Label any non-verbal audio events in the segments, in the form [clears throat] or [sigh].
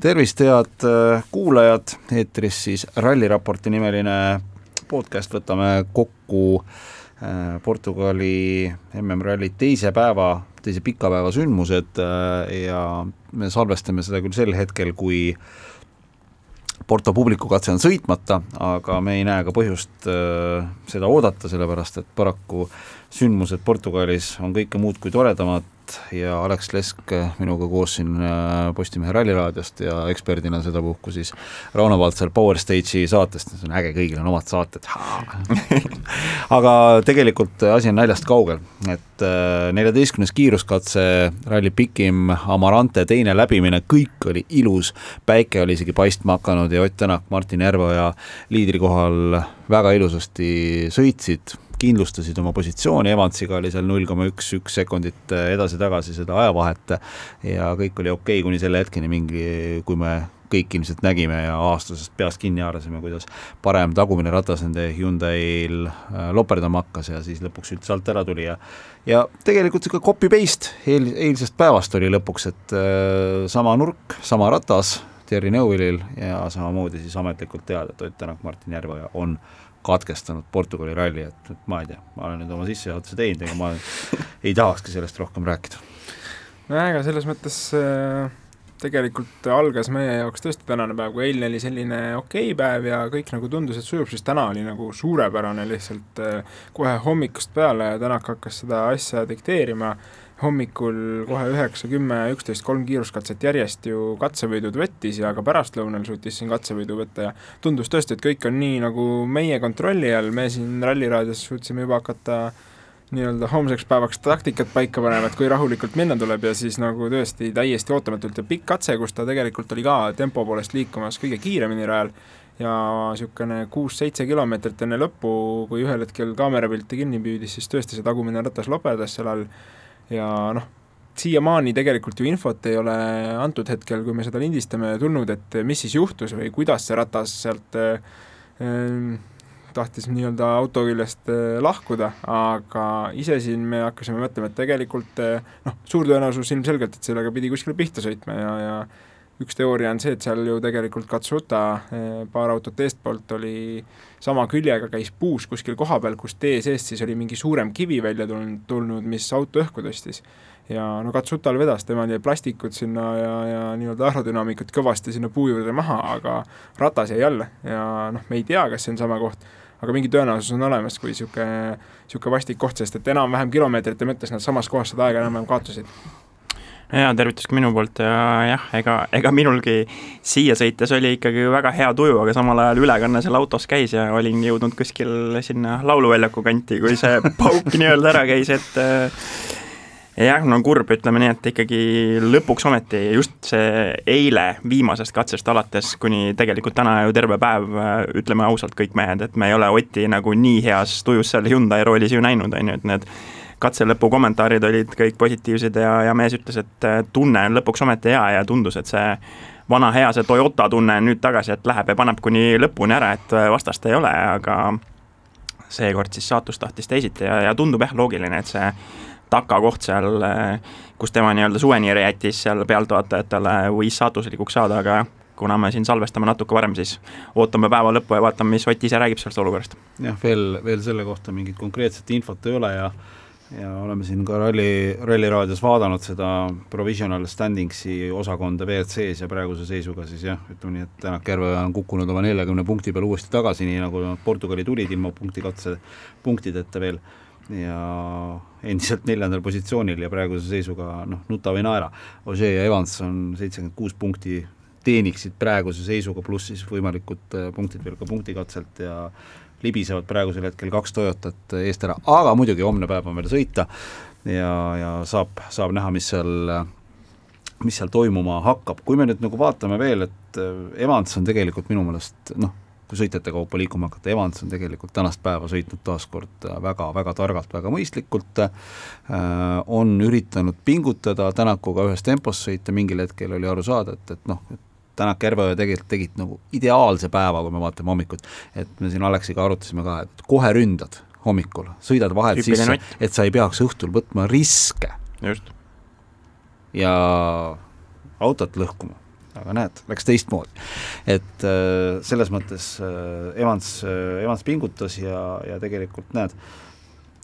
tervist, head äh, kuulajad, eetris siis Ralliraporti nimeline podcast, võtame kokku äh, Portugali MM-ralli teise päeva, teise pika päeva sündmused äh, ja me salvestame seda küll sel hetkel, kui Porto publiku katse on sõitmata, aga me ei näe ka põhjust seda oodata, sellepärast et paraku sündmused Portugalis on kõike muud kui toredamad, Leht ja Alex Lesk minuga koos siin äh, Postimehe Ralliraadiost ja eksperdina sedapuhku siis Rauno Valtsar Power Stage'i saatest, see on äge, kõigil on omad saated. [laughs] Aga tegelikult asi on naljast kaugel, et äh, neljateistkümnes kiiruskatse, ralli pikim Amarante teine läbimine, kõik oli ilus, päike oli isegi paistma hakanud ja Ott Tänak, Martin Järveoja liidrikohal väga ilusasti sõitsid kindlustasid oma positsiooni, Evansiga oli seal null koma üks, üks sekundit äh, edasi-tagasi seda ajavahet ja kõik oli okei okay, kuni selle hetkeni mingi, kui me kõik ilmselt nägime ja aastasest peast kinni haarasime, kuidas parem tagumine ratas nende Hyundai'l äh, loperdama hakkas ja siis lõpuks üldse alt ära tuli ja ja tegelikult niisugune copy-paste eel, eilsest päevast oli lõpuks, et äh, sama nurk, sama ratas Terry Neuwillil ja samamoodi siis ametlikult teada, et Ott Tänak, Martin Järveoja on katkestanud Portugali ralli, et, et ma ei tea, ma olen nüüd oma sissejuhatuse teinud, ega ma ei tahakski sellest rohkem rääkida. nojah, ega selles mõttes äh, tegelikult algas meie jaoks tõesti tänane päev, kui eilne oli selline okei okay päev ja kõik nagu tundus, et sujub, siis täna oli nagu suurepärane lihtsalt äh, kohe hommikust peale ja Tänak hakkas seda asja dikteerima hommikul kohe üheksa, kümme, üksteist, kolm kiiruskatset järjest ju katsevõidud võttis ja ka pärastlõunal suutis siin katsevõidu võtta ja tundus tõesti, et kõik on nii nagu meie kontrolli all, me siin Ralliraadios suutsime juba hakata nii-öelda homseks päevaks taktikat paika panema, et kui rahulikult minna tuleb ja siis nagu tõesti täiesti ootamatult ja pikk katse, kus ta tegelikult oli ka tempo poolest liikumas kõige kiiremini rajal ja niisugune kuus-seitse kilomeetrit enne lõppu, kui ühel hetkel kaamerapilti kinni püüdis, siis tõesti see tagumine ratas lopedas seal all ja noh, siiamaani tegelikult ju infot ei ole antud hetkel, kui me seda lindistame, tulnud, et mis siis juhtus või kuidas see ratas sealt äh, tahtis nii-öelda auto küljest äh, lahkuda, aga ise siin me hakkasime mõtlema, et tegelikult äh, noh, suur tõenäosus ilmselgelt, et sellega pidi kuskile pihta sõitma ja, ja üks teooria on see, et seal ju tegelikult Katsuta äh, paar autot eestpoolt oli sama küljega, käis puus kuskil koha peal, kus tee seest siis oli mingi suurem kivi välja tulnud, tulnud, mis auto õhku tõstis. ja no Katsutal vedas, temal jäi plastikud sinna ja, ja nii-öelda aerodünaamikut kõvasti sinna puu juurde maha, aga ratas jäi alla ja noh, me ei tea, kas see on sama koht aga mingi tõenäosus on olemas, kui niisugune, niisugune vastik koht, sest et enam-vähem kilomeetrite mõttes nad samas kohas seda aega enam-vähem kaotasid ja tervitus ka minu poolt ja jah, ega, ega minulgi siia sõites oli ikkagi väga hea tuju, aga samal ajal ülekanne seal autos käis ja olin jõudnud kuskil sinna lauluväljaku kanti, kui see [laughs] pauk nii-öelda ära käis, et jah, no kurb, ütleme nii, et ikkagi lõpuks ometi just see eile viimasest katsest alates kuni tegelikult täna ju terve päev, ütleme ausalt, kõik mehed, et me ei ole Oti nagu nii heas tujus seal Hyundai roolis ju näinud, on ju, et need katse lõpu kommentaarid olid kõik positiivsed ja, ja mees ütles, et tunne on lõpuks ometi hea ja tundus, et see vana hea see Toyota tunne on nüüd tagasi, et läheb ja paneb kuni lõpuni ära, et vastast ei ole, aga seekord siis saatus tahtis teisiti ja, ja tundub jah, loogiline, et see takakoht seal, kus tema nii-öelda suveniiri jättis seal pealtvaatajatele võis saatuslikuks saada, aga kuna me siin salvestame natuke varem, siis ootame päeva lõppu ja vaatame, mis Ott ise räägib sellest olukorrast. jah, veel, veel selle kohta mingit konkreetset infot ei ole ja ja oleme siin ka Ralli, Ralli raadios vaadanud seda provisional standings'i osakonda WRC-s ja praeguse seisuga siis jah, ütleme nii, et Tänak Järve on kukkunud oma neljakümne punkti peale uuesti tagasi, nii nagu Portugali tulid ilma punktikatse punktideta veel ja endiselt neljandal positsioonil ja praeguse seisuga noh, nuta või naera. Ožee ja Evans on seitsekümmend kuus punkti, teeniksid praeguse seisuga, pluss siis võimalikud äh, punktid veel ka punktikatselt ja libisevad praegusel hetkel kaks Toyotat eest ära, aga muidugi homne päev on veel sõita ja, ja saab, saab näha, mis seal mis seal toimuma hakkab, kui me nüüd nagu vaatame veel, et äh, Evans on tegelikult minu meelest noh, kui sõitjate kaupa liikuma hakata, Evans on tegelikult tänast päeva sõitnud taas kord väga-väga targalt, väga mõistlikult äh,, on üritanud pingutada Tänakuga ühes tempos sõita, mingil hetkel oli aru saada, et, et noh, et Tänak, Järveoja tegelikult tegid nagu ideaalse päeva, kui me vaatame hommikut, et me siin Aleksiga arutasime ka, et kohe ründad hommikul, sõidad vahelt sisse, et sa ei peaks õhtul võtma riske. just. ja autot lõhkuma aga näed, läks teistmoodi. et äh, selles mõttes äh, Evans, Evans pingutas ja, ja tegelikult näed,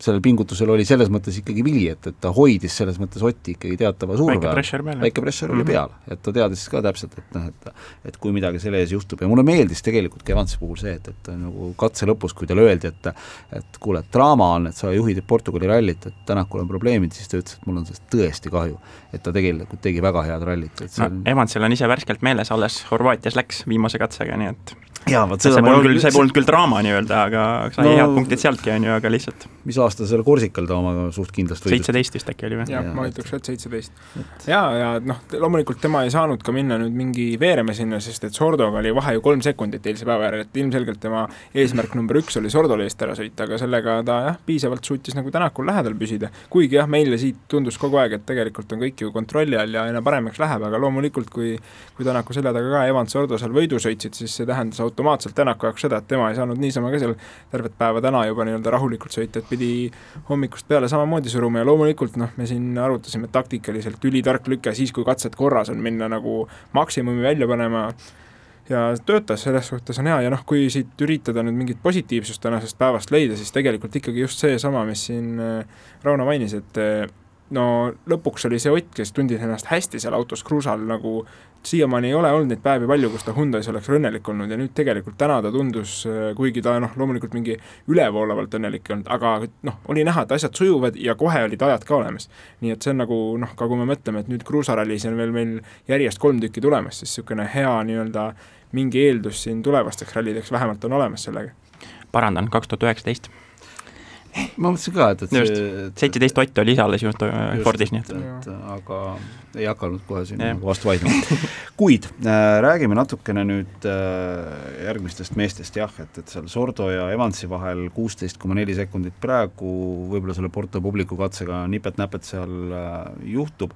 sellel pingutusel oli selles mõttes ikkagi vili, et, et ta hoidis selles mõttes Otti ikkagi teatava surve väike pressure peal. väike pressure mm -hmm. oli peal, et ta teadis ka täpselt, et noh, et et kui midagi selle ees juhtub ja mulle meeldis tegelikult Kevansi puhul see, et, et nagu katse lõpus, kui talle öeldi, et et kuule, et draama on, et sa juhid Portugali rallit, et Tänakul on probleemid, siis ta ütles, et mul on sellest tõesti kahju. et ta tegelikult tegi väga head rallit, et see no, on Evansil on ise värskelt meeles, alles Horvaatias läks viimase katsega, nii et jaa, vot seda see polnud küll, see polnud küll draama nii-öelda, aga sai no, head punktid sealtki, on ju, aga lihtsalt mis aasta seal Korsikal ta oma suht kindlasti võidus? seitseteist vist äkki oli või? jah, ma ütleks, et seitseteist. jaa, ja noh, loomulikult tema ei saanud ka minna nüüd mingi veerema sinna, sest et Sordoga oli vahe ju kolm sekundit eilse päeva järel, et ilmselgelt tema eesmärk number üks oli Sordole eest ära sõita, aga sellega ta jah, piisavalt suutis nagu Tänakul lähedal püsida. kuigi jah, meile siit tundus kogu aeg, et tegelikult on kõik ju kontrolli all ja aina paremaks läheb, aga loomulikult kui kui Tänaku selja taga ka Evans Sordo seal võidu sõitsid, siis see tähendas automaatselt Tänaku jaoks seda, et tema ei saanud niisama ka seal tervet päeva täna juba nii-öelda rahulikult sõita, et pidi hommikust peale samamoodi suruma ja loomulikult noh, me siin arutasime taktikaliselt ülitark lüke siis, kui katsed korras on, minna nagu maksimumi välja panema. Ja töötas, selles suhtes on hea ja noh, kui siit üritada nüüd mingit positiivsust tänasest päevast leida, siis tegelikult ikkagi just seesama, mis siin äh, Rauno mainis, et äh, no lõpuks oli see Ott, kes tundis ennast hästi seal autos kruusal nagu siiamaani ei ole olnud neid päevi palju, kus ta Hyundai's oleks õnnelik olnud ja nüüd tegelikult täna ta tundus, kuigi ta noh, loomulikult mingi ülevoolavalt õnnelik ei olnud, aga noh, oli näha, et asjad sujuvad ja kohe olid ajad ka olemas. nii et see on nagu noh, ka kui me mõtleme, et nüüd kruusarallis on veel meil järjest kolm tükki tulemas, siis niisugune hea nii-öelda mingi eeldus siin tulevasteks rallideks vähemalt on olemas sellega. parandan, kaks tuhat üheksateist ma mõtlesin ka, et, et just, seitseteist Ott oli ise alles just Fordis, nii et et aga ei hakanud kohe siin nagu vastu vaidlema. [laughs] kuid äh, räägime natukene nüüd äh, järgmistest meestest jah, et, et seal Sordo ja Evansi vahel kuusteist koma neli sekundit praegu, võib-olla selle Porto publiku katsega nipet-näpet seal äh, juhtub,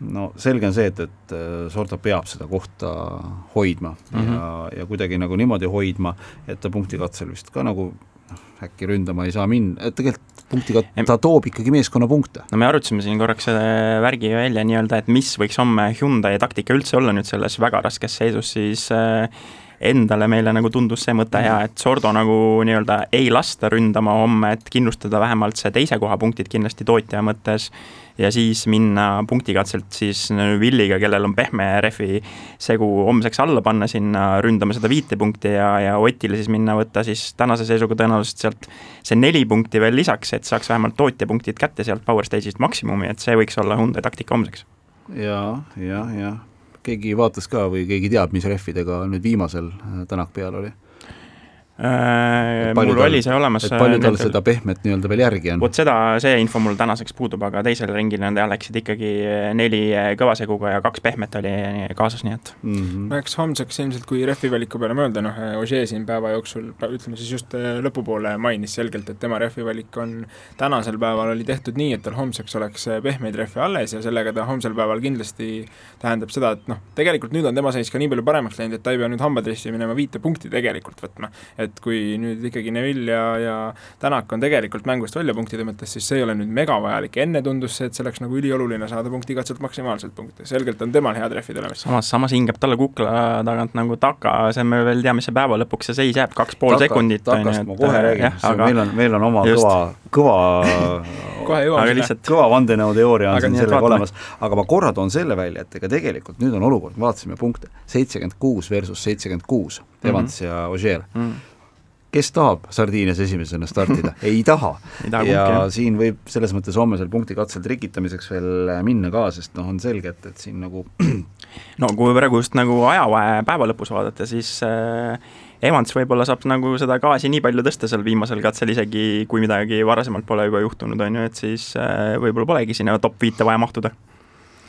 no selge on see, et, et äh, Sordo peab seda kohta hoidma mm -hmm. ja, ja kuidagi nagu niimoodi hoidma, et ta punktikatsel vist ka nagu äkki ründama ei saa minna, et tegelikult punktiga ta toob ikkagi meeskonna punkte. no me arutasime siin korraks selle värgi välja nii-öelda, et mis võiks homme Hyundai taktika üldse olla nüüd selles väga raskes seisus, siis äh, endale meile nagu tundus see mõte hea, et Sordo nagu nii-öelda ei lasta ründama homme, et kindlustada vähemalt see teise koha punktid kindlasti tootja mõttes ja siis minna punktikatselt siis Villiga, kellel on pehme rehvi segu homseks alla panna sinna ründama seda viite punkti ja, ja Otile siis minna võtta siis tänase seisuga tõenäoliselt sealt see neli punkti veel lisaks, et saaks vähemalt tootjapunktid kätte sealt Power Stage'ist maksimumi, et see võiks olla Hyundai taktika homseks ja, ja, jah, keegi vaatas ka või keegi teab, mis rehvidega nüüd viimasel äh, Tänak peal oli? Äh, mul tal, oli see olemas. palju tal seda pehmet nii-öelda veel järgi on? vot seda, see info mul tänaseks puudub, aga teisel ringil nad läksid ikkagi neli kõvaseguga ja kaks pehmet oli kaasas, nii et mm. -hmm. no eks homseks ilmselt, kui rehvi valiku peale mõelda, noh, Ožee siin päeva jooksul, ütleme siis just äh, lõpupoole mainis selgelt, et tema rehvi valik on tänasel päeval oli tehtud nii, et tal homseks oleks äh, pehmeid rehve alles ja sellega ta homsel päeval kindlasti tähendab seda, et noh, tegelikult nüüd on tema seis ka nii palju paremaks läinud, et ta ei pea nüüd hambadressi minema viite punkti tegelikult võtma. et et kui nüüd ikkagi Neville ja, ja Tänak on tegelikult mängust välja punktide mõttes, siis see ei ole nüüd megavajalik, enne tundus see, et see oleks nagu ülioluline saada punktikatselt maksimaalselt punkte, selgelt on temal hea trehvid olemas. samas, samas hingab talle kukla tagant nagu Taka, see me veel teame, mis see päeva lõpuks see seis jääb, kaks pool taka, sekundit. Takast ma kohe räägin, meil on, meil on oma just. kõva, kõva [laughs] jõuame sinna. kõva vandenõuteooria on aga siin sellega olemas, aga ma korra toon selle välja, et ega tegelikult nüüd on olukord, vaatasime punkte, seitsekümmend kuus versus seitsekümmend kuus, Evans mm -hmm. ja Ogier mm. -hmm kes tahab Sardiinias esimesena startida? [laughs] Ei taha. ja kumbki, siin võib selles mõttes homsel punktikatsel trikitamiseks veel minna ka, sest noh, on selge, et, et siin nagu [clears throat] no kui praegu just nagu ajavahe päeva lõpus vaadata, siis äh, Evans võib-olla saab nagu seda gaasi nii palju tõsta seal viimasel katsel, isegi kui midagi varasemalt pole juba juhtunud, on ju, et siis äh, võib-olla polegi sinna top viite vaja mahtuda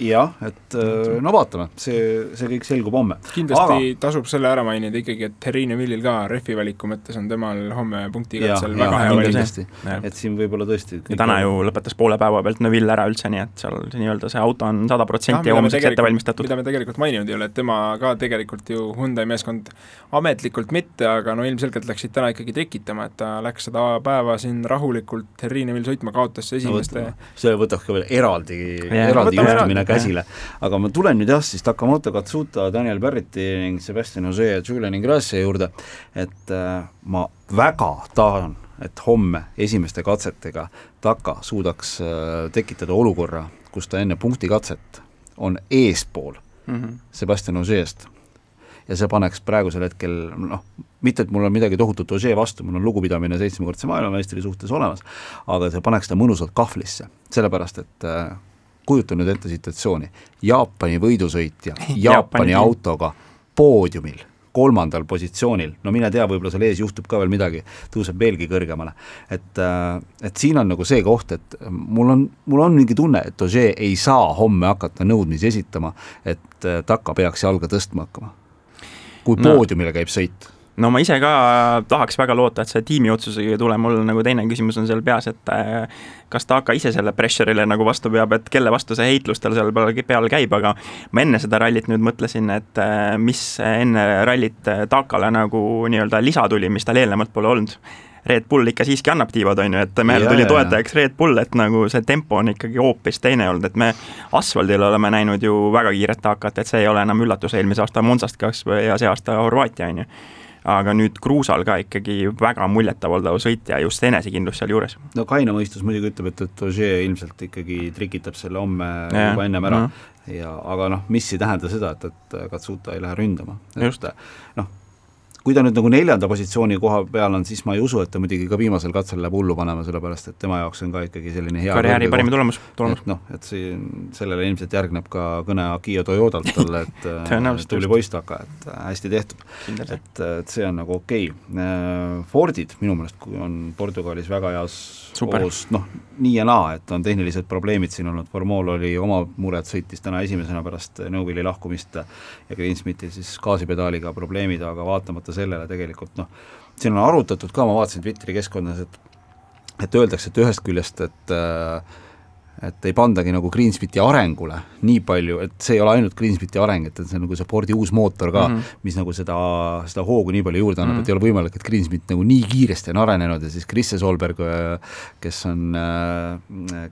jah, et äh, no vaatame, see, see kõik selgub homme. kindlasti Aga... tasub selle ära mainida ikkagi, et Herine Villil ka rehvi valiku mõttes on temal homme punktikatsel väga hea valik. et siin võib-olla tõesti ja täna ju lõpetas poole päeva pealt Neville ära üldse, nii et seal nii-öelda see auto on sada protsenti homseks ette valmistatud. mida me tegelikult maininud ei ole, et tema ka tegelikult ju Hyundai meeskond ametlikult mitte, aga no ilmselgelt läksid täna ikkagi tekitama, et ta läks seda päeva siin rahulikult Herine Vill sõitma, kaotas esimeste no, see võtaks ka veel eraldi, eraldi juhtimine käsile. aga ma tulen nüüd jah, siis Takamoto Katsuta, Daniel Barriti ning Sebastian Jose ja Julian Ingrassia juurde, et äh, ma väga tahan, et homme esimeste katsetega Taka suudaks äh, tekitada olukorra, kus ta enne punktikatset on eespool mm -hmm. Sebastian Jose'st ja see paneks praegusel hetkel noh, mitte et mul on midagi tohutut Ožee vastu, mul on lugupidamine seitsmekordse maailmameistri suhtes olemas, aga see paneks ta mõnusalt kahvlisse, sellepärast et äh, kujuta nüüd ette situatsiooni, Jaapani võidusõitja [laughs] Jaapani autoga poodiumil kolmandal positsioonil, no mine tea, võib-olla seal ees juhtub ka veel midagi, tõuseb veelgi kõrgemale. et, äh, et siin on nagu see koht, et mul on, mul on mingi tunne, et Ožee ei saa homme hakata nõudmisi esitama, et äh, Taka peaks jalga tõstma hakkama kui no. poodiumile käib sõit no ma ise ka tahaks väga loota, et see tiimi otsusega ei tule, mul nagu teine küsimus on seal peas, et äh, kas ta ka ise selle pressure'ile nagu vastu peab, et kelle vastu see heitlus tal seal peal käib, aga ma enne seda rallit nüüd mõtlesin, et äh, mis enne rallit Takale nagu nii-öelda lisa tuli, mis tal eelnevalt pole olnud. Red Bull ikka siiski annab tiivad, on ju, et mehel tuli toetajaks Red Bull, et nagu see tempo on ikkagi hoopis teine olnud, et me asfaldil oleme näinud ju väga kiiret takat, et see ei ole enam üllatus eelmise aasta Monsast kas või ja see aasta Horvaatia, on ju aga nüüd kruusal ka ikkagi väga muljetavaldav sõit ja just enesekindlus sealjuures. no kaine mõistus muidugi ütleb, et, et Ogier ilmselt ikkagi trikitab selle homme ja, juba ennem ära ja, ja aga noh, mis ei tähenda seda, et, et Katsuta ei lähe ründama. et noh, kui ta nüüd nagu neljanda positsiooni koha peal on, siis ma ei usu, et ta muidugi ka viimasel katsel läheb hullu panema, sellepärast et tema jaoks on ka ikkagi selline hea karjääri parim tulemus, tulemus. noh, et see, sellele ilmselt järgneb ka kõne Akio Toyotalt talle, et tubli poiss taka, et hästi tehtud. et, et see on nagu okei. Okay.. Fordid minu meelest on Portugalis väga heas hoos, noh, nii ja naa, et on tehnilised probleemid siin olnud, Formol oli oma mured, sõitis täna esimesena pärast Neuvilli lahkumist ja Greensmithil siis gaasipedaaliga probleemid, aga vaatamata sellele tegelikult noh, siin on arutatud ka, ma vaatasin Twitteri keskkonnas, et et öeldakse, et ühest küljest, et äh, et ei pandagi nagu Greensmiti arengule nii palju, et see ei ole ainult Greensmiti areng, et, see on nagu see Fordi uus mootor ka mm, -hmm. mis nagu seda, seda hoogu nii palju juurde annab mm, -hmm. et ei ole võimalik, et Greensmit nagu nii kiiresti on arenenud ja siis Krisse Solberg, kes on,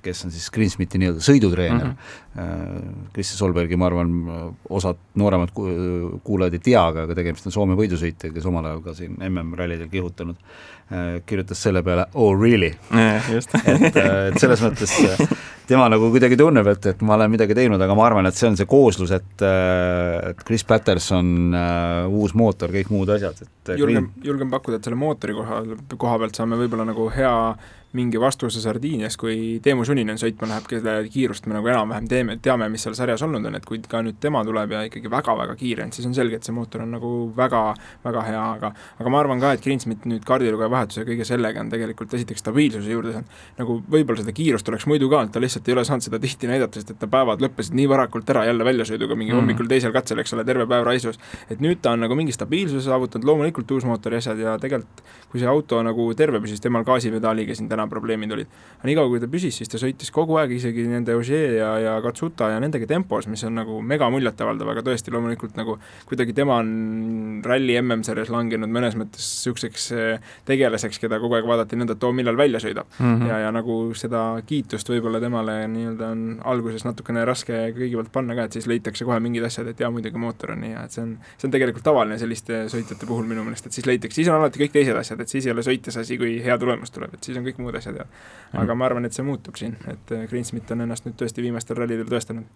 kes on siis Greensmiti nii-öelda sõidutreener mm, -hmm. Krisse Solbergi, ma arvan, osad nooremad kuulajad ei tea, aga, aga tegemist on Soome võidusõitjaga, kes omal ajal ka siin MM-rallidel kihutanud, kirjutas selle peale oh really? [laughs] Et, et selles mõttes tema nagu kuidagi tunneb, et, et ma olen midagi teinud, aga ma arvan, et see on see kooslus, et et Chris Patterson uh,, uus mootor, kõik muud asjad, et julgen, julgen pakkuda, et selle mootori koha, koha pealt saame võib-olla nagu hea mingi vastuse Sardiinias, kui Teemu Suninen sõitma läheb, kelle kiirust me nagu enam-vähem teeme, teame, mis seal sarjas olnud on, et kui ka nüüd tema tuleb ja ikkagi väga-väga kiire on, siis on selge, et see mootor on nagu väga, väga hea, aga aga ma arvan ka, et Greensmit nüüd kaardilugeja vahetuse kõige sellega on tegelikult esiteks stabiilsuse juurde saanud, nagu võib-olla seda kiirust oleks muidu ka, ta lihtsalt ei ole saanud seda tihti näidata, sest et ta päevad lõppesid nii varakult ära jälle väljasõiduga mingi mm. hommikul teisel katsel, eks ole, terve päev raisus. et nüüd ta on nagu mingi stabiilsuse saavutanud, loomulikult uus mootor ja asjad ja tegelikult kui see auto nagu terve püsis, temal gaasipedaaliga siin täna probleemid olid. aga niikaua, kui ta püsis, siis ta sõitis kogu aeg isegi nende Ogier ja, ja Katsuta ja nendega tempos, mis on nagu mega muljetavaldav, aga tõesti loomulikult nagu kuidagi tema on ralli MM-sarjas langenud mõnes mõttes niisuguseks eh, tegelaseks, keda kogu aeg vaadati nõnda, et oo, millal välja sõidab mm. -hmm. ja, ja nagu seda kiitust võib-olla temale nii-öelda on alguses natukene raske kõigi poolt panna ka, et siis leitakse kohe mingid asjad, et jaa, muidugi mootor on nii hea, et see on, see on tegelikult tavaline selliste sõitjate puhul minu meelest, et siis leitakse, siis on alati kõik teised asjad, et siis ei ole sõites asi, kui hea tulemus tuleb, et siis on kõik muud asjad ja aga ma arvan, et see muutub siin, et äh, Greensmit on ennast nüüd tõesti viimastel rallidel tõestanud.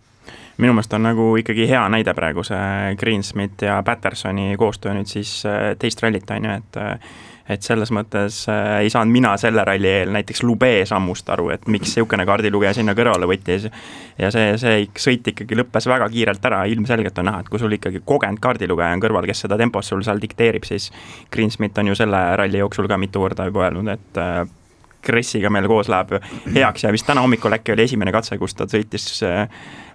minu meelest on nagu ikkagi hea näide praegu see Greensmit ja Pattersoni koostöö nüüd siis äh, teist rallit, on ju, et äh, et selles mõttes äh, ei saanud mina selle ralli eel näiteks Lube sammust aru, et miks niisugune kaardilugeja sinna kõrvale võttis. ja see, see sõit ikkagi lõppes väga kiirelt ära, ilmselgelt on näha, et kui sul ikkagi kogenud kaardilugeja on kõrval, kes seda tempos sul seal dikteerib, siis Greensmit on ju selle ralli jooksul ka mitu korda juba öelnud, et äh, Kressiga meil koos läheb heaks ja vist täna hommikul äkki oli esimene katse, kus ta sõitis äh,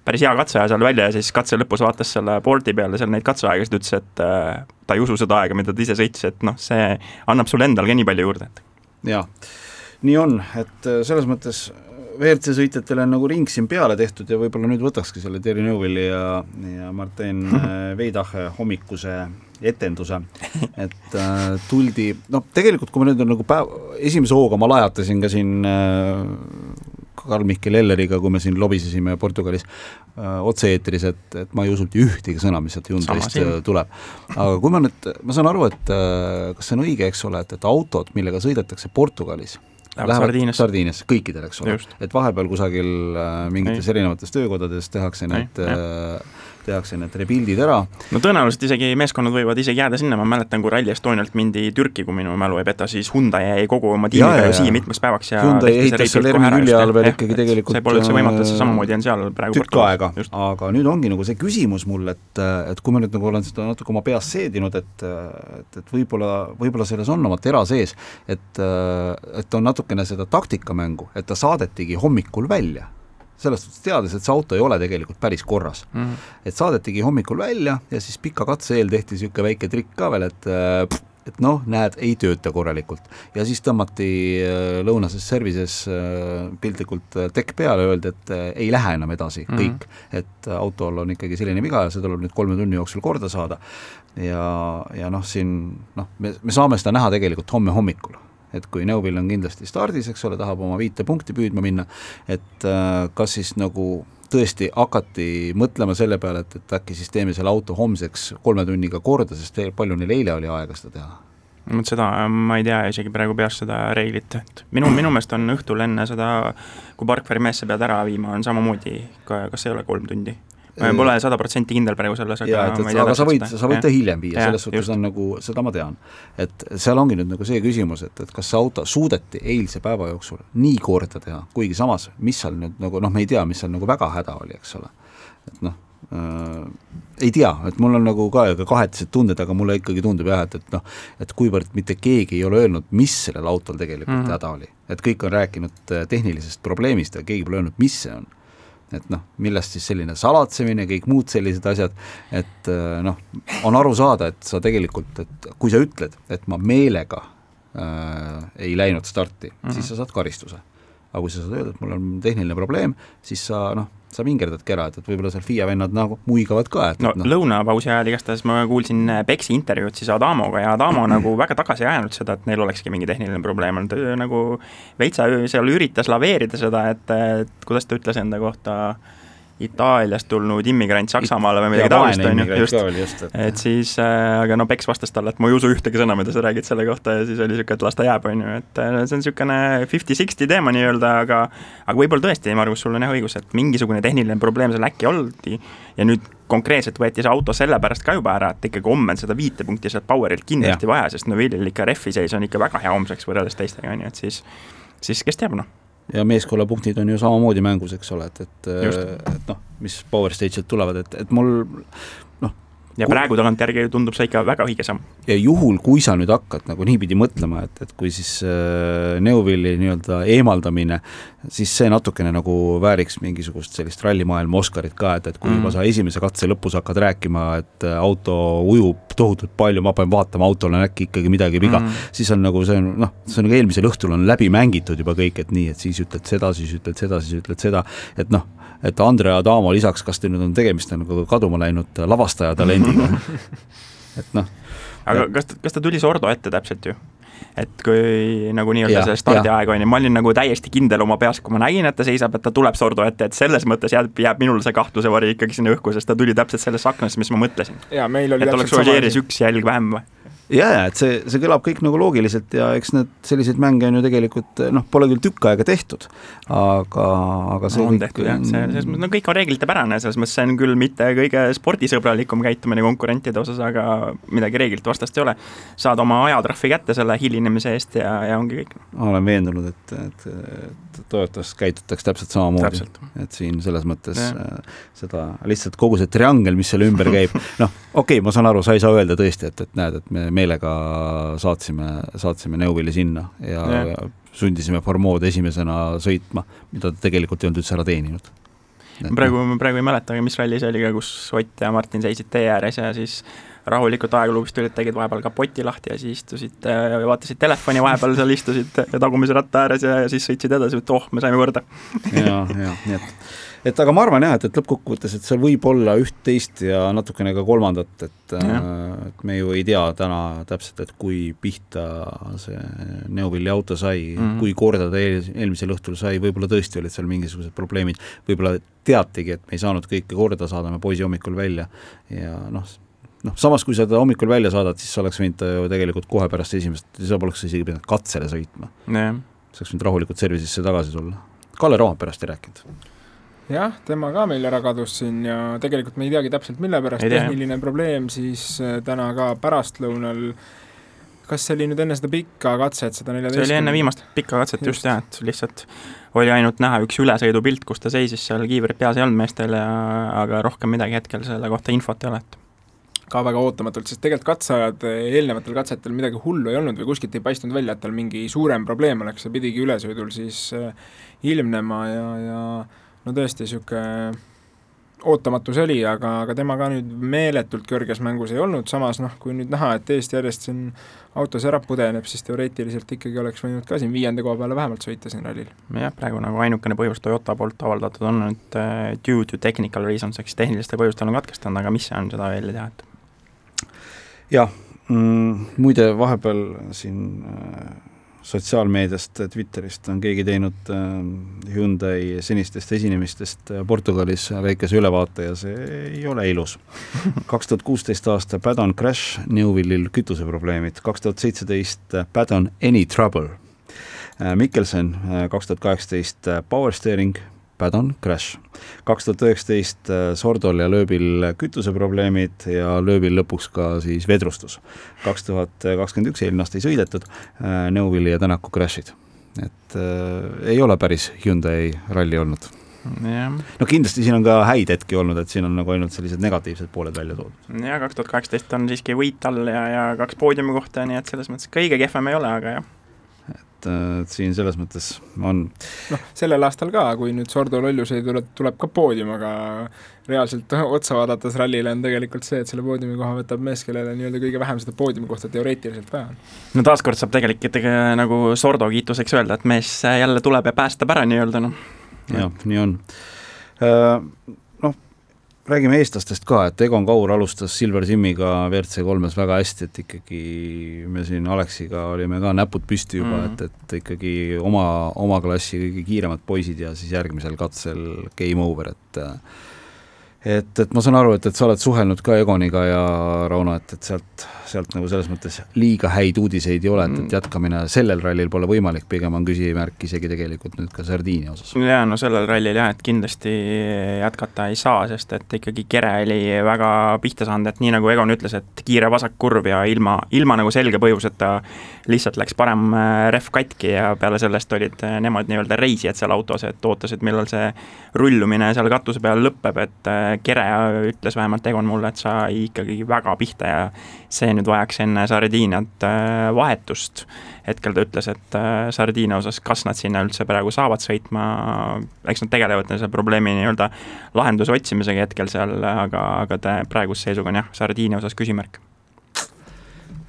päris hea katseaja seal välja ja siis katse lõpus vaatas selle board'i peale seal neid katseaegasid, ütles, et äh, ta ei usu seda aega, mida ta ise sõitis, et noh, see annab sulle endal ka nii palju juurde, et. jaa, nii on, et äh, selles mõttes WRC sõitjatele on nagu ring siin peale tehtud ja võib-olla nüüd võtakski selle Terry Newelli ja, ja Martin [laughs] Veidache hommikuse etenduse, et äh, tuldi, noh tegelikult kui ma nüüd on nagu päev, esimese hooga ma lajatasin ka siin äh, Karl-Mihkel Elleriga, kui me siin lobisesime Portugalis äh, otse-eetris, et, et ma ei usunud ühtegi sõna, mis sealt Hyundai'st tuleb. aga kui ma nüüd, ma saan aru, et äh, kas see on õige, eks ole, et, et autod, millega sõidetakse Portugalis, lähevad Sardiiniasse, Sardiiniasse, kõikidel, eks ole, et vahepeal kusagil äh, mingites ei. erinevates töökodades tehakse need äh, tehakse need repildid ära. no tõenäoliselt isegi meeskonnad võivad isegi jääda sinna, ma mäletan, kui Rally Estonialt mindi Türki, kui minu mälu ei peta, siis Hyundai jäi kogu oma tiimiga ju siia mitmeks päevaks ja Hyundai ehitas seal Ermi külje all veel ikkagi tegelikult see pole üldse võimatu, see samamoodi on seal praegu tükk aega, aga nüüd ongi nagu see küsimus mul, et, et kui ma nüüd nagu olen seda natuke oma peas seedinud, et et, et võib-olla, võib-olla selles on oma tera sees, et et on natukene seda taktikamängu, et ta saadetigi hommikul välja selles suhtes teades, et see auto ei ole tegelikult päris korras mm. -hmm. et saadetigi hommikul välja ja siis pika katse eel tehti niisugune väike trikk ka veel, et äh, et noh, näed, ei tööta korralikult. ja siis tõmmati äh, lõunases services äh, piltlikult tekk peale, öeldi, et ei lähe enam edasi mm, -hmm. kõik. et autol on ikkagi selline viga ja see tuleb nüüd kolme tunni jooksul korda saada. ja, ja noh, siin noh, me, me saame seda näha tegelikult homme hommikul et kui Neuvill on kindlasti stardis, eks ole, tahab oma viite punkti püüdma minna, et äh, kas siis nagu tõesti hakati mõtlema selle peale, et, et äkki siis teeme selle auto homseks kolme tunniga korda, sest palju neil eile oli aega seda teha? vot seda ma ei tea isegi praegu peast seda reeglit, et minu, minu meelest on õhtul enne seda, kui Parkveri mees sa pead ära viima, on samamoodi, kas ei ole kolm tundi? Ma pole sada protsenti kindel praegu selles, aga et, et, aga sa võid, sa võid ta hiljem viia, selles suhtes just. on nagu, seda ma tean. et seal ongi nüüd nagu see küsimus, et, et kas see auto suudeti eilse päeva jooksul nii korda teha, kuigi samas, mis seal nüüd nagu noh, me ei tea, mis seal nagu väga häda oli, eks ole. et noh äh,, ei tea, et mul on nagu ka kahetised tunded, aga mulle ikkagi tundub jah, et, et noh, et kuivõrd mitte keegi ei ole öelnud, mis sellel autol tegelikult mm -hmm. häda oli. et kõik on rääkinud äh, tehnilisest probleemist, aga keegi pole öelnud, mis see on et noh, millest siis selline salatsemine, kõik muud sellised asjad, et äh, noh, on aru saada, et sa tegelikult, et kui sa ütled, et ma meelega äh, ei läinud starti mm, -hmm. siis sa saad karistuse. aga kui sa saad öelda, et mul on tehniline probleem, siis sa noh, sa vingerdadki ära, et, et võib-olla seal FIE vennad nagu muigavad ka, et no, no. lõunapausi ajal igastahes ma kuulsin Peksi äh, intervjuud siis Adamoga ja Adamo [clears throat] nagu väga tagasi ei ajanud seda, et neil olekski mingi tehniline probleem olnud, nagu veitsa seal üritas laveerida seda, et, et kuidas ta ütles enda kohta äh, Itaaliast tulnud immigrant Saksamaale või midagi taolist, on ju, just, just, et, et siis äh,, aga no Peks vastas talle, et ma ei usu ühtegi sõna, mida sa räägid selle kohta ja siis oli niisugune, et las ta jääb, on ju, et äh, see on niisugune fifty-sixty teema nii-öelda, aga aga võib-olla tõesti, Margus, sul on jah õigus, et mingisugune tehniline probleem seal äkki oldi ja nüüd konkreetselt võeti see auto sellepärast ka juba ära, et ikkagi homme on seda viite punkti sealt Powerilt kindlasti ja. vaja, sest Novillil ikka rehvi seis on ikka väga hea homseks võrreldes teistega, on ju, et siis siis kes teab, noh ja meeskonnapunktid on ju samamoodi mängus, eks ole, et, et, et noh, mis power stage'ilt tulevad, et, et mul ja praegu tagantjärgi tundub see ikka väga õige samm. ja juhul, kui sa nüüd hakkad nagu niipidi mõtlema, et, et kui siis äh, Neuvilli nii-öelda eemaldamine, siis see natukene nagu vääriks mingisugust sellist rallimaailma Oscarit ka, et, et kui mm. juba sa esimese katse lõpus hakkad rääkima, et äh, auto ujub tohutult palju, ma pean vaatama, autol on äkki ikkagi midagi viga mm., siis on nagu see on noh, see on nagu eelmisel õhtul on läbi mängitud juba kõik, et nii, et siis ütled seda, siis ütled seda, siis ütled seda, et noh, et Andre Adamo lisaks, kas teil nüüd on tegemist nagu kaduma läinud lavastaja talendiga [laughs] et noh. aga ja. kas, kas ta tuli Sordo ette täpselt ju? et kui nagu nii-öelda see stardiaeg on ju, ma olin nagu täiesti kindel oma peas, kui ma nägin, et ta seisab, et ta tuleb Sordo ette, et selles mõttes jääb, jääb minul see kahtluse vari ikkagi sinna õhku, sest ta tuli täpselt sellesse aknasse, mis ma mõtlesin. et oleks Ožeeris üks jälg vähem või? Ja, ja et see, see kõlab kõik nagu loogiliselt ja eks need selliseid mänge on ju tegelikult noh, pole küll tükk aega tehtud, aga, aga see no, on kõik tehtud jah, see, selles mõttes, no kõik on reeglitepärane, selles mõttes see on küll mitte kõige spordisõbralikum käitumine konkurentide osas, aga midagi reeglilt vastast ei ole. saad oma ajatrahvi kätte selle hilinemise eest ja, ja ongi kõik. olen veendunud, et, et, et toivottavasti käitutakse täpselt samamoodi, et siin selles mõttes ja. Äh, seda lihtsalt kogu see triangel, mis selle ümber käib, [laughs] noh, okei okay,, ma saan aru, sa ei saa öelda tõesti, et, et näed, et me meelega saatsime, saatsime Neuvilli sinna ja, ja. sundisime Formood esimesena sõitma, mida ta tegelikult ei olnud üldse ära teeninud. praegu, praegu ei mäletagi, mis ralli see oli ka, kus Ott ja Martin seisid tee ääres ja siis rahulikult aegluubist tulid, tegid vahepeal kapoti lahti ja siis istusid ja vaatasid telefoni, vahepeal seal istusid [laughs] tagumise ratta ääres ja, ja siis sõitsid edasi, et oh, me saime korda [laughs] ja, ja nii et et aga ma arvan jah, et, et lõppkokkuvõttes, et seal võib olla üht-teist ja natukene ka kolmandat, et äh, et me ju ei tea täna täpselt, et kui pihta see Neuvilli auto sai mm, -hmm. kui korda ta eel, eelmisel õhtul sai, võib-olla tõesti olid seal mingisugused probleemid, võib-olla teatigi, et me ei saanud kõike korda, saadame poisi hommikul välja ja noh, noh, samas kui sa ta hommikul välja saadad, siis sa oleks võinud ta ju tegelikult kohe pärast esimest, sa poleks isegi pidanud katsele sõitma. sa oleks võinud rahulikult service'isse tagasi tulla. Kalle Roompärast ei rääkinud jah, tema ka meil ära kadus siin ja tegelikult me ei teagi täpselt, mille pärast, tehniline probleem siis äh, täna ka pärastlõunal kas see oli nüüd enne seda pikka katset, seda neljateist? see oli enne viimast pikka katset just, just jah, et lihtsalt oli ainult näha üks ülesõidupilt, kus ta seisis seal, kiivrit peas ei olnud meestel ja aga rohkem midagi hetkel selle kohta infot ei ole, et ka väga ootamatult, sest tegelikult katseajad eelnevatel katsetel midagi hullu ei olnud või kuskilt ei paistnud välja, et tal mingi suurem probleem oleks, see pidigi ülesõidul siis äh, ilmnema ja, ja no tõesti, niisugune ootamatu see oli, aga, aga tema ka nüüd meeletult kõrges mängus ei olnud, samas noh, kui nüüd näha, et eest järjest siin autos ära pudeneb, siis teoreetiliselt ikkagi oleks võinud ka siin viienda koha peale vähemalt sõita siin rallil. jah, praegu nagu ainukene põhjus Toyota poolt avaldatud on nüüd uh, due to technical reasons, ehk siis tehnilistel põhjustel on katkestanud, aga mis see on, seda veel ei tea, et jah mm,, muide vahepeal siin äh, sotsiaalmeediast, Twitterist on keegi teinud äh, Hyundai senistest esinemistest äh, Portugalis väikese ülevaate ja see ei ole ilus. [laughs] kaks tuhat kuusteist aasta Padon Crash, Newville'il kütuseprobleemid, kaks tuhat seitseteist Padon Any Trouble, äh, Mikkelson kaks tuhat kaheksateist Power Steering, Padon Crash. kaks tuhat üheksateist äh, Sordol ja Lööbil kütuseprobleemid ja Lööbil lõpuks ka siis vedrustus. kaks tuhat kakskümmend üks, eelmine aasta ei sõidetud, äh, Neuvilli ja Tänaku crash'id. et äh, ei ole päris Hyundai ralli olnud jah. no kindlasti siin on ka häid hetki olnud, et siin on nagu ainult sellised negatiivsed pooled välja toodud. jaa, kaks tuhat kaheksateist on siiski võit all ja, ja kaks poodiumi kohta, nii et selles mõttes kõige kehvem ei ole, aga jah et, et siin selles mõttes on noh, sellel aastal ka, kui nüüd Sordo lollus ei tule, tuleb ka poodium, aga reaalselt [laughs] otsa vaadates rallile on tegelikult see, et selle poodiumi koha võtab mees, kellele nii-öelda kõige vähem seda poodiumi kohta teoreetiliselt vaja on. no taaskord saab tegelikult nagu Sordo kiituseks öelda, et mees jälle tuleb ja päästab ära nii-öelda, noh. jah, nii on uh, räägime eestlastest ka, et Egon Kaur alustas Silver Simmiga WRC kolmes väga hästi, et ikkagi me siin Aleksiga olime ka näpud püsti juba mm, -hmm. et, et ikkagi oma, oma klassi kõige kiiremad poisid ja siis järgmisel katsel game over, et et, et ma saan aru, et, et sa oled suhelnud ka Egoniga ja Rauno, et, et sealt, sealt nagu selles mõttes liiga häid uudiseid ei ole, et, et mm. jätkamine sellel rallil pole võimalik, pigem on küsimärk isegi tegelikult nüüd ka Sardiinia osas. jaa, no sellel rallil jah, et kindlasti jätkata ei saa, sest et ikkagi kere oli väga pihta saanud, et nii nagu Egon ütles, et kiire vasakkurv ja ilma, ilma nagu selge põhjuseta lihtsalt läks parem äh, rehv katki ja peale sellest olid äh, nemad nii-öelda reisijad seal autos, et ootasid, millal see rullumine seal katuse peal lõpeb, et äh, Kere ütles vähemalt Egon mulle, et sai ikkagi väga pihta ja see nüüd vajaks enne Sardiiniat äh, vahetust. hetkel ta ütles, et äh, Sardiinia osas, kas nad sinna üldse praegu saavad sõitma, eks nad tegelevad selle probleemi nii-öelda lahenduse otsimisega hetkel seal, aga, aga ta praeguse seisuga on jah, Sardiinia osas küsimärk.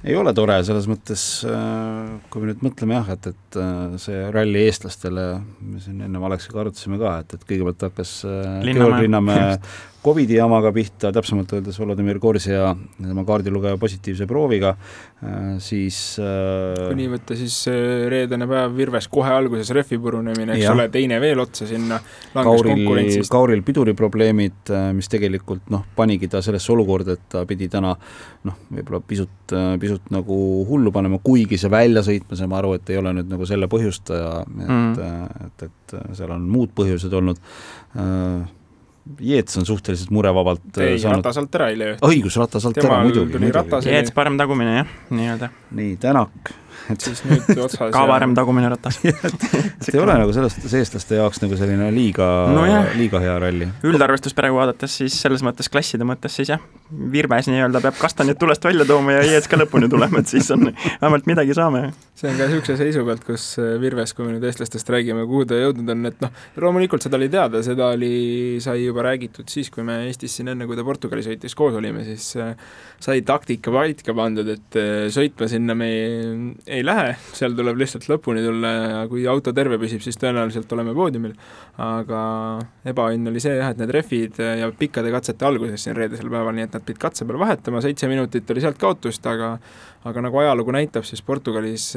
Ei ole tore, selles mõttes äh, kui me nüüd mõtleme jah, et, et see ralli eestlastele, me siin ennem Aleksiga arutasime ka, et, et kõigepealt hakkas Georg Linnamäe [laughs] Covidi jamaga pihta, täpsemalt öeldes Volodõmõr Korsja tema kaardilugeja positiivse prooviga, siis kui nii võtta, siis reedene päev Virves kohe alguses rehvi purunemine, eks ja. ole, teine veel otsa sinna, Kauril, Kauril piduriprobleemid, mis tegelikult noh, panigi ta sellesse olukorda, et ta pidi täna noh, võib-olla pisut, pisut nagu hullu panema, kuigi see väljasõit, me saame aru, et ei ole nüüd nagu selle põhjustaja, et mm., et, et seal on muud põhjused olnud Jeets on suhteliselt murevabalt ei saanud..., Ratas alt ära ei löö. õigus, Ratas alt ära, muidugi, muidugi. Jeets parem tagumine jah, nii-öelda. nii, Tänak et siis nüüd [laughs] otsas ka varem tagumine ratas [laughs] et [laughs] ei ole nagu sellest eestlaste jaoks nagu selline liiga no, liiga hea ralli. üldarvestust praegu vaadates siis selles mõttes klasside mõttes siis jah, Virves nii-öelda peab kastanjed tulest välja tooma ja Jeets ka lõpuni tulema, et siis on, vähemalt midagi saame. see on ka niisuguse seisu pealt, kus äh, Virves, kui me nüüd eestlastest räägime, kuhu ta jõudnud on, et noh, loomulikult seda oli teada, seda oli, sai juba räägitud siis, kui me Eestis siin enne, kui ta Portugali sõitis koos olime, siis äh, sai taktika paika pandud, et äh, sõitma sinna me ei lähe, seal tuleb lihtsalt lõpuni tulla ja kui auto terve püsib, siis tõenäoliselt oleme poodiumil. aga ebaõnn oli see jah, et need rehvid ja pikkade katsete alguses siin reedesel päeval, nii et nad pidid katse peal vahetama, seitse minutit oli sealt kaotust, aga aga nagu ajalugu näitab, siis Portugalis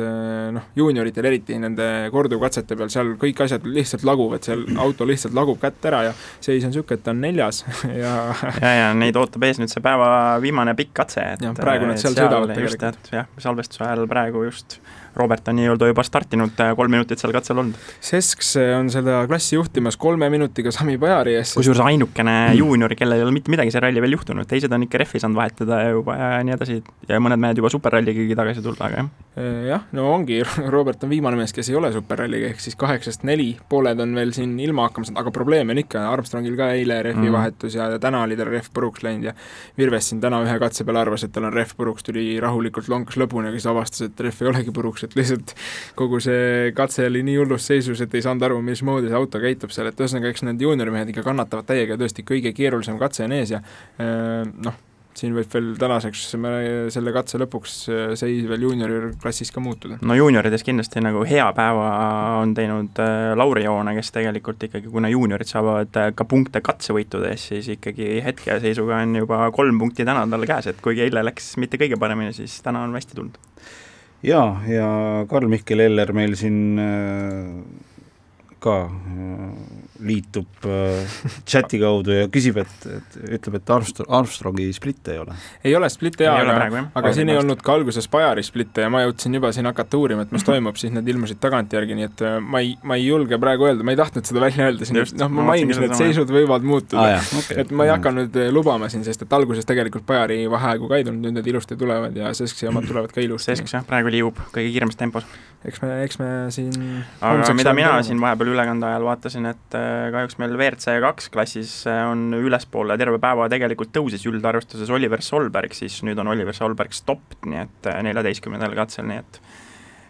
noh, juunioritel eriti nende korduvkatsete peal, seal kõik asjad lihtsalt laguvad, seal auto lihtsalt lagub kätt ära ja seis on niisugune, et ta on neljas [laughs] ja ja, ja neid ootab ees nüüd see päeva viimane pikk katse, et ja praegu nad seal sõidavad tegelikult. jah, salvestuse ajal praegu just next. Robert on nii-öelda juba startinud, äh, kolm minutit seal katsel olnud. Sesks äh, on seda klassi juhtimas kolme minutiga Sami Pajari ees. kusjuures ainukene mm. juunior, kellel ei ole mitte midagi see ralli veel juhtunud, teised on ikka rehvi saanud vahetada juba ja nii edasi ja mõned mehed juba superralligagi tagasi tulla, aga jah. Äh, jah, no ongi, [laughs] Robert on viimane mees, kes ei ole superralliga, ehk siis kaheksast neli, pooled on veel siin ilma hakkama saanud, aga probleeme on ikka, Armstrongil ka eile rehvi mm. vahetus ja, ja täna oli tal rehv puruks läinud ja Virves siin täna ühe katse peal arvas, et tal on rehv puruks, tuli rahulikult lonkas lõpuni, aga siis avastas, et rehv ei olegi puruks, et lihtsalt kogu see katse oli nii hullus seisus, et ei saanud aru, mismoodi see auto käitub seal, et ühesõnaga, eks need juuniorimehed ikka kannatavad täiega, tõesti kõige keerulisem katse on ees ja äh, noh, siin võib veel tänaseks selle katse lõpuks äh, seis veel juuniorklassis ka muutuda. no juuniorides kindlasti nagu hea päeva on teinud äh, Lauri Joone, kes tegelikult ikkagi, kuna juuniorid saavad ka punkte katsevõitude eest, siis ikkagi hetkeseisuga on juba kolm punkti täna tal käes, et kuigi eile läks mitte kõige paremini, siis täna on hästi tulnud jaa, ja Karl-Mihkel Eller meil siin äh, ka äh, liitub äh, chati kaudu ja küsib, et, et ütleb, et Armstrong, Armstrongi splitte ei ole. ei ole splitte jaa, aga, praegu, aga siin ei olnud ka alguses Bajari splitte ja ma jõudsin juba siin hakata uurima, et mis [laughs] toimub, siis need ilmusid tagantjärgi, nii et äh, ma ei, ma ei julge praegu öelda, ma ei tahtnud seda välja öelda siin, noh, ma mainisin, et seisud võivad muutuda ah,. Okay. et ma ei hakka nüüd lubama siin, sest et alguses tegelikult Bajari vaheaegu ka ei tulnud, nüüd need ilusti tulevad ja Sesksi omad tulevad ka ilusti. Sesks jah, praegu liigub kõige kiiremas tempos. eks me, eks me siin aga mida mina siin vahepeal ülekande ajal vaatasin, et kahjuks meil WRC kaks klassis on ülespoole terve päeva tegelikult tõusis üldarvestuses Oliver Solberg, siis nüüd on Oliver Solberg stopp, nii et neljateistkümnendal katsel, nii et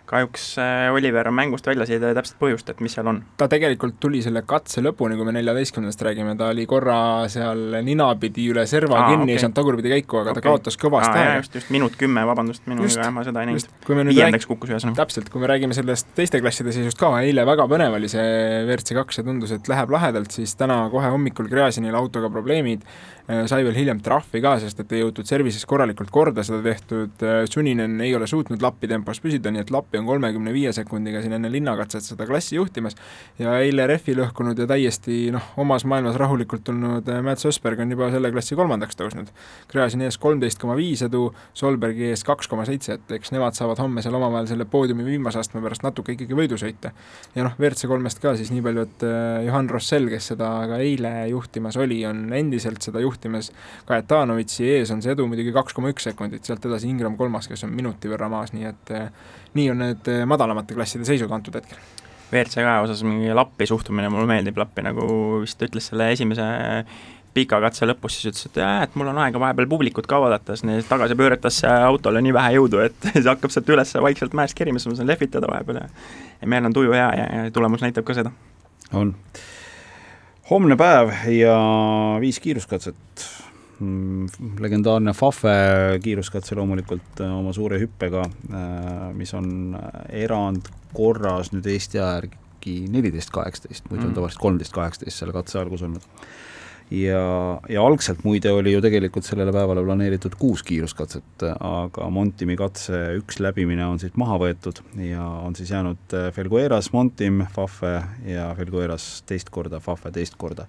kahjuks äh, Oliver on mängust väljas, ei tea täpselt põhjust, et mis seal on. ta tegelikult tuli selle katse lõpuni, kui me neljateistkümnendast räägime, ta oli korra seal ninapidi üle serva Aa, kinni okay., ei saanud tagurpidi käiku, aga okay. ta kaotas kõvasti aega. just, just minut kümme, vabandust, minuga ma seda ei näinud. viiendaks kukkus ühesõnaga. täpselt, kui me räägime sellest teiste klasside seisust ka, eile väga põnev oli see WRC kaks ja tundus, et läheb lahedalt, siis täna kohe hommikul Gräzinil autoga probleemid sai veel hiljem trahvi ka, sest et ei jõutud service'is korralikult korda seda tehtud, äh, Suninen ei ole suutnud lappi tempos püsida, nii et lappi on kolmekümne viie sekundiga siin enne linnakatset seda klassi juhtimas ja eile rehvi lõhkunud ja täiesti noh, omas maailmas rahulikult tulnud äh, Mats Ösberg on juba selle klassi kolmandaks tõusnud. Gräzini ees kolmteist koma viis edu, Solbergi ees kaks koma seitse, et eks nemad saavad homme seal omavahel selle poodiumi viimase astme pärast natuke ikkagi võidu sõita. ja noh, WRC kolmest ka siis nii palju, et Johan Rossell, kes seda ka eile juhtimas oli, on endiselt seda juhtimas juhtimas Kajetanovitši ees on see edu muidugi kaks koma üks sekundit, sealt edasi Ingram kolmas, kes on minuti võrra maas, nii et eh, nii on need eh, madalamate klasside seisud antud hetkel. WRC ka osas mingi lappi suhtumine, mulle meeldib lappi, nagu vist ütles selle esimese pika katse lõpus, siis ütles, et jaa, et mul on aega vahepeal publikut ka oodata, siis tagasi pöörates autole nii vähe jõudu, et [laughs] see hakkab sealt üles vaikselt mäest kerima, siis ma saan lehvitada vahepeal ja ja meil on tuju hea ja, ja tulemus näitab ka seda. on homne päev ja viis kiiruskatset. Mm, legendaarne Fafe kiiruskatse loomulikult äh, oma suure hüppega, äh, mis on erandkorras nüüd Eesti aja järgi neliteist kaheksateist, muidu on mm. tavaliselt kolmteist kaheksateist selle katse algus olnud ja, ja algselt muide oli ju tegelikult sellele päevale planeeritud kuus kiiruskatset, aga Montimi katse üks läbimine on siis maha võetud ja on siis jäänud äh, Felgueras Montim, Fafe ja Felgueras teist korda, Fafe teist korda.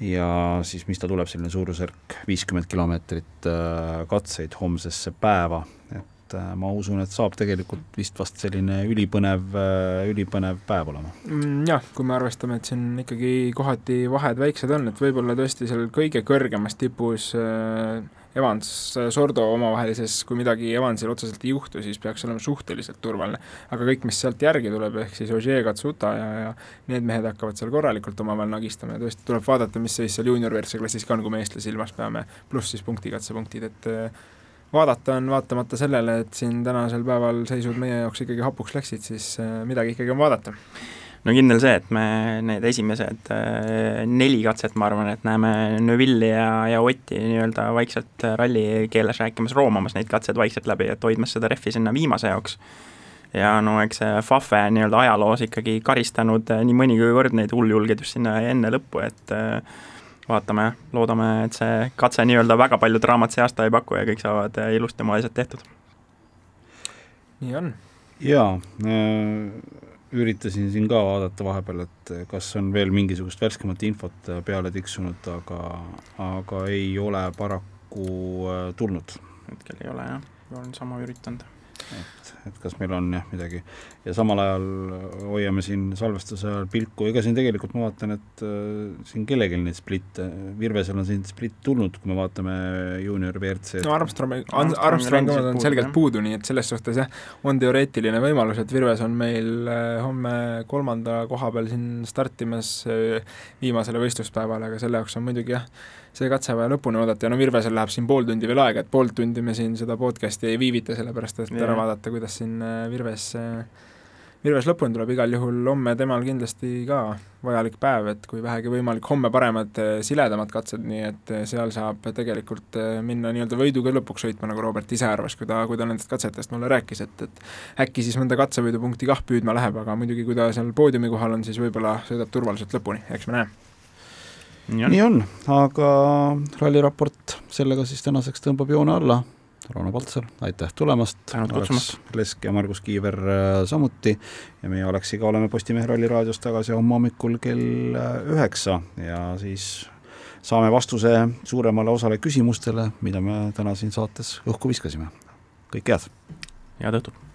ja siis, mis ta tuleb, selline suurusjärk viiskümmend kilomeetrit äh, katseid homsesse päeva, et et äh, ma usun, et saab tegelikult vist vast selline ülipõnev, äh, ülipõnev päev olema. Mm, jah, kui me arvestame, et siin ikkagi kohati vahed väiksed on, et võib-olla tõesti seal kõige kõrgemas tipus äh, Evans, Sordo omavahelises, kui midagi Evansil otseselt ei juhtu, siis peaks olema suhteliselt turvaline. aga kõik, mis sealt järgi tuleb, ehk siis Ogier, Katsuta ja, ja need mehed hakkavad seal korralikult omavahel nagistama ja tõesti tuleb vaadata, mis seis seal juunior WRC klassis ka on, kui me eestlasi silmas peame, pluss siis punktikatsepunktid, et vaadata on vaatamata sellele, et siin tänasel päeval seisud meie jaoks ikkagi hapuks läksid, siis äh, midagi ikkagi on vaadata. no kindel see, et me need esimesed äh, neli katset, ma arvan, et näeme Neuvilli ja, ja Otti nii-öelda vaikselt ralli keeles rääkimas, roomamas neid katseid vaikselt läbi, et hoidmas seda rehvi sinna viimase jaoks ja no eks see Fafe nii-öelda ajaloos ikkagi karistanud äh, nii mõnigi kord neid hulljulgeid just sinna enne lõppu, et äh, vaatame, loodame, et see katse nii-öelda väga palju draamat see aasta ei paku ja kõik saavad äh, ilusti oma asjad tehtud. nii on. jaa äh,, üritasin siin ka vaadata vahepeal, et kas on veel mingisugust värskemat infot peale tiksunud, aga, aga ei ole paraku tulnud. hetkel ei ole jah, olen sama üritanud et, et kas meil on jah midagi ja samal ajal hoiame siin salvestuse ajal pilku, ega siin tegelikult ma vaatan, et äh, siin kellelgi neid splitte, Virvesel on siin splitt tulnud, kui me vaatame juunior WRC. no Armstrongi, Armstrongi omad on selgelt puudu, nii et selles suhtes jah, on teoreetiline võimalus, et Virves on meil äh, homme kolmanda koha peal siin startimas äh, viimasele võistluspäevale, aga selle jaoks on muidugi jah, see katse vaja lõpuni oodata ja no Virvesel läheb siin pool tundi veel aega, et pool tundi me siin seda podcast'i ei viivita, sellepärast et yeah. ära vaadata, kuidas siin äh, Virves, äh, Virves lõpuni tuleb, igal juhul homme temal kindlasti ka vajalik päev, et kui vähegi võimalik, homme paremad, äh, siledamad katsed, nii et seal saab tegelikult minna nii-öelda võiduga lõpuks sõitma, nagu Robert ise arvas, kui ta, kui ta nendest katsetest mulle rääkis, et, et äkki siis mõnda katsevõidupunkti kah püüdma läheb, aga muidugi, kui ta seal poodiumi kohal on, siis võib-olla sõidab turvaliselt lõpuni, eks me näe. Nii on, nii on, aga ralliraport sellega siis tänaseks tõmbab joone alla. Rauno Paltsar, aitäh tulemast. tänud kutsumast. Lesk ja Margus Kiiver äh, samuti ja meie Aleksiga oleme Postimehe Ralli raadios tagasi homme hommikul kell äh, üheksa ja siis saame vastuse suuremale osale küsimustele, mida me täna siin saates õhku viskasime. kõike head! head õhtut!